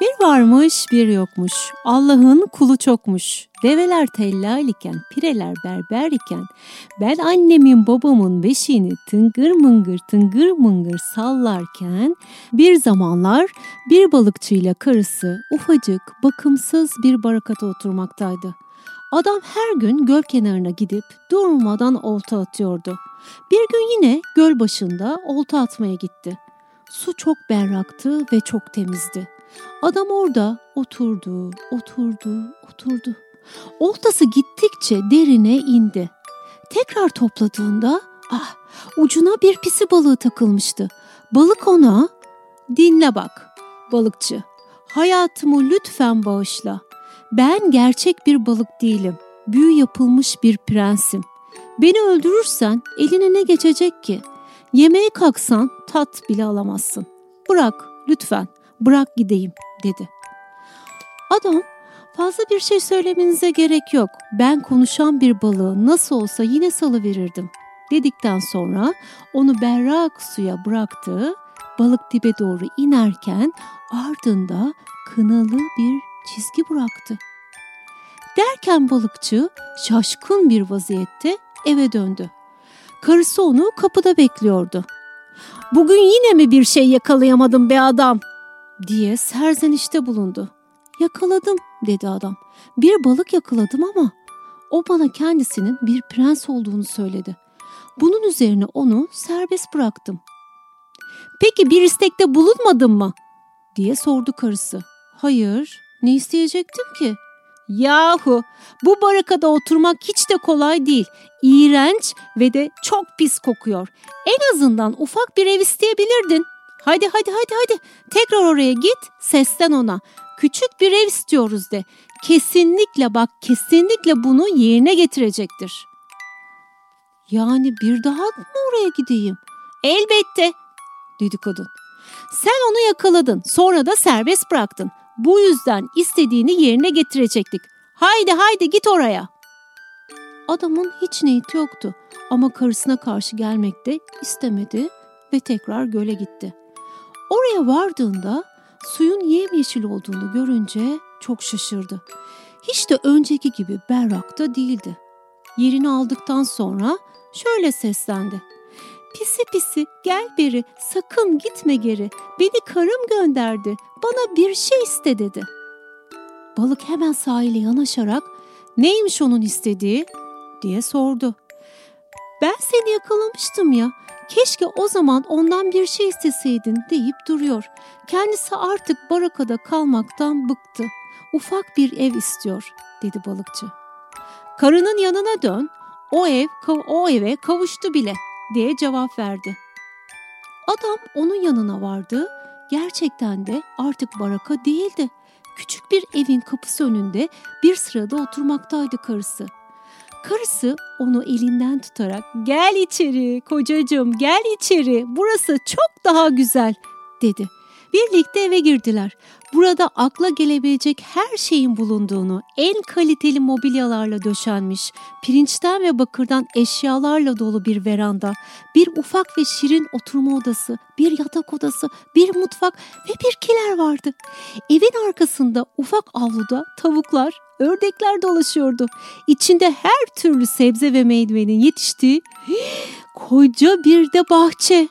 Bir varmış bir yokmuş. Allah'ın kulu çokmuş. Develer tellal iken, pireler berber iken, ben annemin babamın beşiğini tıngır mıngır tıngır mıngır sallarken, bir zamanlar bir balıkçıyla karısı ufacık, bakımsız bir barakata oturmaktaydı. Adam her gün göl kenarına gidip durmadan olta atıyordu. Bir gün yine göl başında olta atmaya gitti. Su çok berraktı ve çok temizdi. Adam orada oturdu, oturdu, oturdu. Oltası gittikçe derine indi. Tekrar topladığında ah ucuna bir pisi balığı takılmıştı. Balık ona dinle bak balıkçı hayatımı lütfen bağışla. Ben gerçek bir balık değilim. Büyü yapılmış bir prensim. Beni öldürürsen eline ne geçecek ki? Yemeğe kalksan tat bile alamazsın. Bırak lütfen bırak gideyim dedi. Adam fazla bir şey söylemenize gerek yok. Ben konuşan bir balığı nasıl olsa yine salıverirdim dedikten sonra onu berrak suya bıraktı. Balık dibe doğru inerken ardında kınalı bir çizgi bıraktı. Derken balıkçı şaşkın bir vaziyette eve döndü. Karısı onu kapıda bekliyordu. Bugün yine mi bir şey yakalayamadın be adam diye serzenişte bulundu. Yakaladım dedi adam. Bir balık yakaladım ama o bana kendisinin bir prens olduğunu söyledi. Bunun üzerine onu serbest bıraktım. Peki bir istekte bulunmadın mı? diye sordu karısı. Hayır, ne isteyecektim ki? Yahu bu barakada oturmak hiç de kolay değil. İğrenç ve de çok pis kokuyor. En azından ufak bir ev isteyebilirdin. Hadi hadi hadi hadi tekrar oraya git sesten ona. Küçük bir ev istiyoruz de. Kesinlikle bak kesinlikle bunu yerine getirecektir. Yani bir daha mı oraya gideyim? Elbette dedi kadın. Sen onu yakaladın sonra da serbest bıraktın. Bu yüzden istediğini yerine getirecektik. Haydi haydi git oraya. Adamın hiç niyeti yoktu ama karısına karşı gelmek de istemedi ve tekrar göle gitti. Oraya vardığında suyun yemyeşil olduğunu görünce çok şaşırdı. Hiç de önceki gibi berrakta değildi. Yerini aldıktan sonra şöyle seslendi. Pisi pisi gel beri sakın gitme geri beni karım gönderdi bana bir şey iste dedi. Balık hemen sahile yanaşarak neymiş onun istediği diye sordu. Ben seni yakalamıştım ya keşke o zaman ondan bir şey isteseydin deyip duruyor. Kendisi artık barakada kalmaktan bıktı. Ufak bir ev istiyor dedi balıkçı. Karının yanına dön o ev o eve kavuştu bile diye cevap verdi. Adam onun yanına vardı. Gerçekten de artık baraka değildi. Küçük bir evin kapısı önünde bir sırada oturmaktaydı karısı. Karısı onu elinden tutarak gel içeri kocacığım gel içeri burası çok daha güzel dedi. Birlikte eve girdiler. Burada akla gelebilecek her şeyin bulunduğunu, en kaliteli mobilyalarla döşenmiş, pirinçten ve bakırdan eşyalarla dolu bir veranda, bir ufak ve şirin oturma odası, bir yatak odası, bir mutfak ve bir kiler vardı. Evin arkasında ufak avluda tavuklar, ördekler dolaşıyordu. İçinde her türlü sebze ve meyvenin yetiştiği koca bir de bahçe.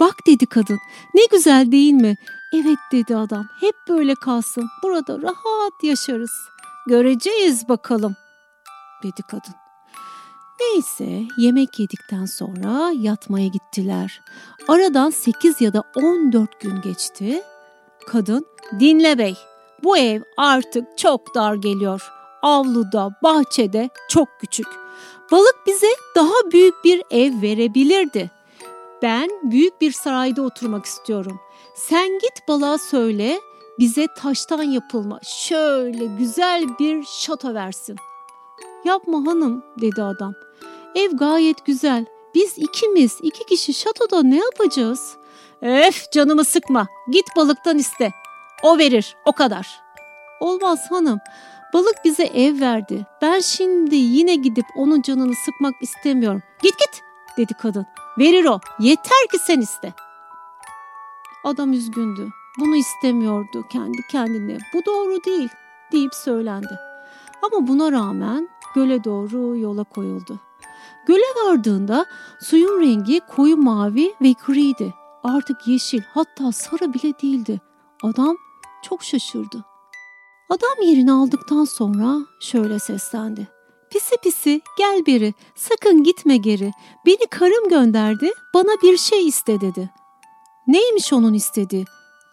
Bak dedi kadın. Ne güzel değil mi? Evet dedi adam. Hep böyle kalsın. Burada rahat yaşarız. Göreceğiz bakalım dedi kadın. Neyse yemek yedikten sonra yatmaya gittiler. Aradan 8 ya da 14 gün geçti. Kadın dinle bey bu ev artık çok dar geliyor. Avluda, bahçede çok küçük. Balık bize daha büyük bir ev verebilirdi. Ben büyük bir sarayda oturmak istiyorum. Sen git balığa söyle bize taştan yapılma şöyle güzel bir şato versin. Yapma hanım dedi adam. Ev gayet güzel. Biz ikimiz iki kişi şatoda ne yapacağız? Öf canımı sıkma. Git balıktan iste. O verir o kadar. Olmaz hanım. Balık bize ev verdi. Ben şimdi yine gidip onun canını sıkmak istemiyorum. Git git dedi kadın. Verir o. Yeter ki sen iste. Adam üzgündü. bunu istemiyordu kendi kendine. Bu doğru değil deyip söylendi. Ama buna rağmen göle doğru yola koyuldu. Göle vardığında suyun rengi koyu mavi ve griydi. Artık yeşil hatta sarı bile değildi. Adam çok şaşırdı. Adam yerini aldıktan sonra şöyle seslendi. Pisi pisi gel beri sakın gitme geri. Beni karım gönderdi bana bir şey iste dedi. Neymiş onun istediği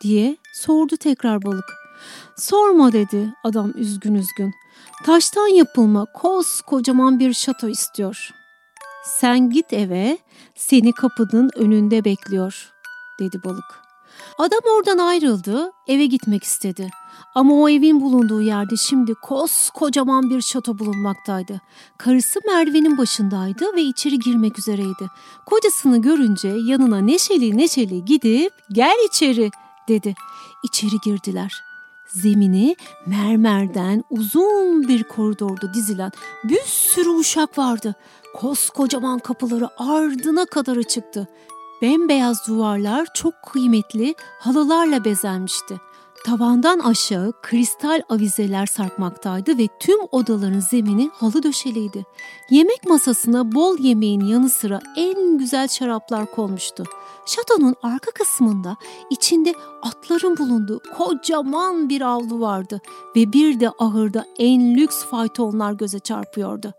diye sordu tekrar balık. Sorma dedi adam üzgün üzgün. Taştan yapılma koskocaman bir şato istiyor. Sen git eve seni kapının önünde bekliyor dedi balık. Adam oradan ayrıldı eve gitmek istedi. Ama o evin bulunduğu yerde şimdi koskocaman bir şato bulunmaktaydı. Karısı merdivenin başındaydı ve içeri girmek üzereydi. Kocasını görünce yanına neşeli neşeli gidip gel içeri dedi. İçeri girdiler. Zemini mermerden uzun bir koridorda dizilen bir sürü uşak vardı. Koskocaman kapıları ardına kadar açıktı. Bembeyaz duvarlar çok kıymetli halılarla bezenmişti. Tavandan aşağı kristal avizeler sarkmaktaydı ve tüm odaların zemini halı döşeliydi. Yemek masasına bol yemeğin yanı sıra en güzel şaraplar konmuştu. Şatonun arka kısmında içinde atların bulunduğu kocaman bir avlu vardı ve bir de ahırda en lüks faytonlar göze çarpıyordu.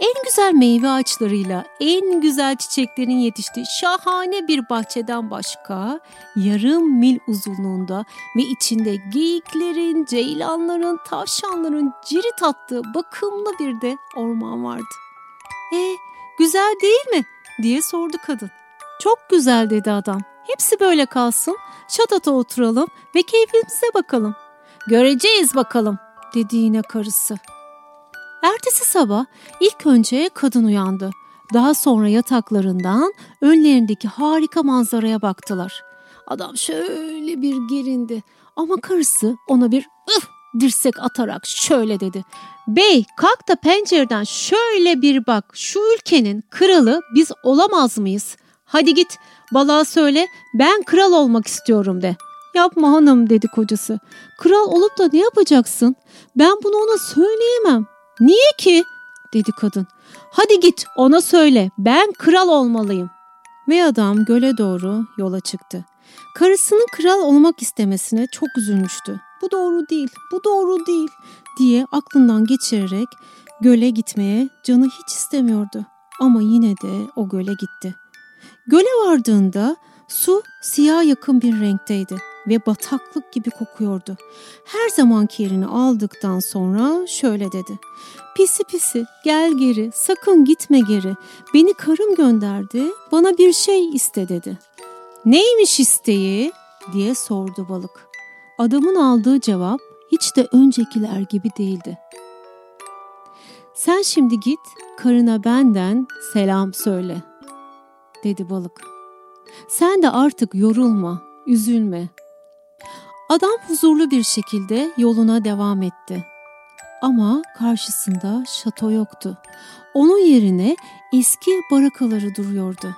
En güzel meyve ağaçlarıyla en güzel çiçeklerin yetiştiği şahane bir bahçeden başka yarım mil uzunluğunda ve içinde geyiklerin, ceylanların, tavşanların cirit attığı bakımlı bir de orman vardı. E güzel değil mi? diye sordu kadın. Çok güzel dedi adam. Hepsi böyle kalsın. Şatata oturalım ve keyfimize bakalım. Göreceğiz bakalım dedi yine karısı. Ertesi sabah ilk önce kadın uyandı. Daha sonra yataklarından önlerindeki harika manzaraya baktılar. Adam şöyle bir gerindi ama karısı ona bir ıh dirsek atarak şöyle dedi. Bey kalk da pencereden şöyle bir bak şu ülkenin kralı biz olamaz mıyız? Hadi git balığa söyle ben kral olmak istiyorum de. Yapma hanım dedi kocası. Kral olup da ne yapacaksın? Ben bunu ona söyleyemem. Niye ki? dedi kadın. Hadi git ona söyle ben kral olmalıyım. Ve adam göle doğru yola çıktı. Karısının kral olmak istemesine çok üzülmüştü. Bu doğru değil, bu doğru değil diye aklından geçirerek göle gitmeye canı hiç istemiyordu. Ama yine de o göle gitti. Göle vardığında su siyah yakın bir renkteydi ve bataklık gibi kokuyordu. Her zamanki yerini aldıktan sonra şöyle dedi. Pisi pisi gel geri sakın gitme geri. Beni karım gönderdi bana bir şey iste dedi. Neymiş isteği diye sordu balık. Adamın aldığı cevap hiç de öncekiler gibi değildi. Sen şimdi git karına benden selam söyle dedi balık. Sen de artık yorulma, üzülme. Adam huzurlu bir şekilde yoluna devam etti. Ama karşısında şato yoktu. Onun yerine eski barakaları duruyordu.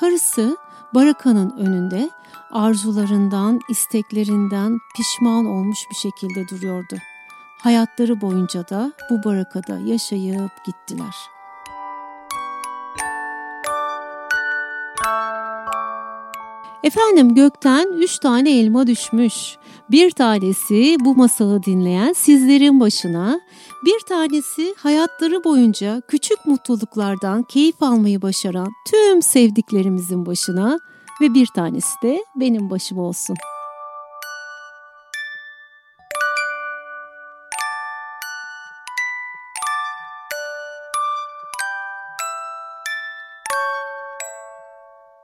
Karısı barakanın önünde arzularından, isteklerinden pişman olmuş bir şekilde duruyordu. Hayatları boyunca da bu barakada yaşayıp gittiler.'' Efendim gökten üç tane elma düşmüş. Bir tanesi bu masalı dinleyen sizlerin başına, bir tanesi hayatları boyunca küçük mutluluklardan keyif almayı başaran tüm sevdiklerimizin başına ve bir tanesi de benim başıma olsun.''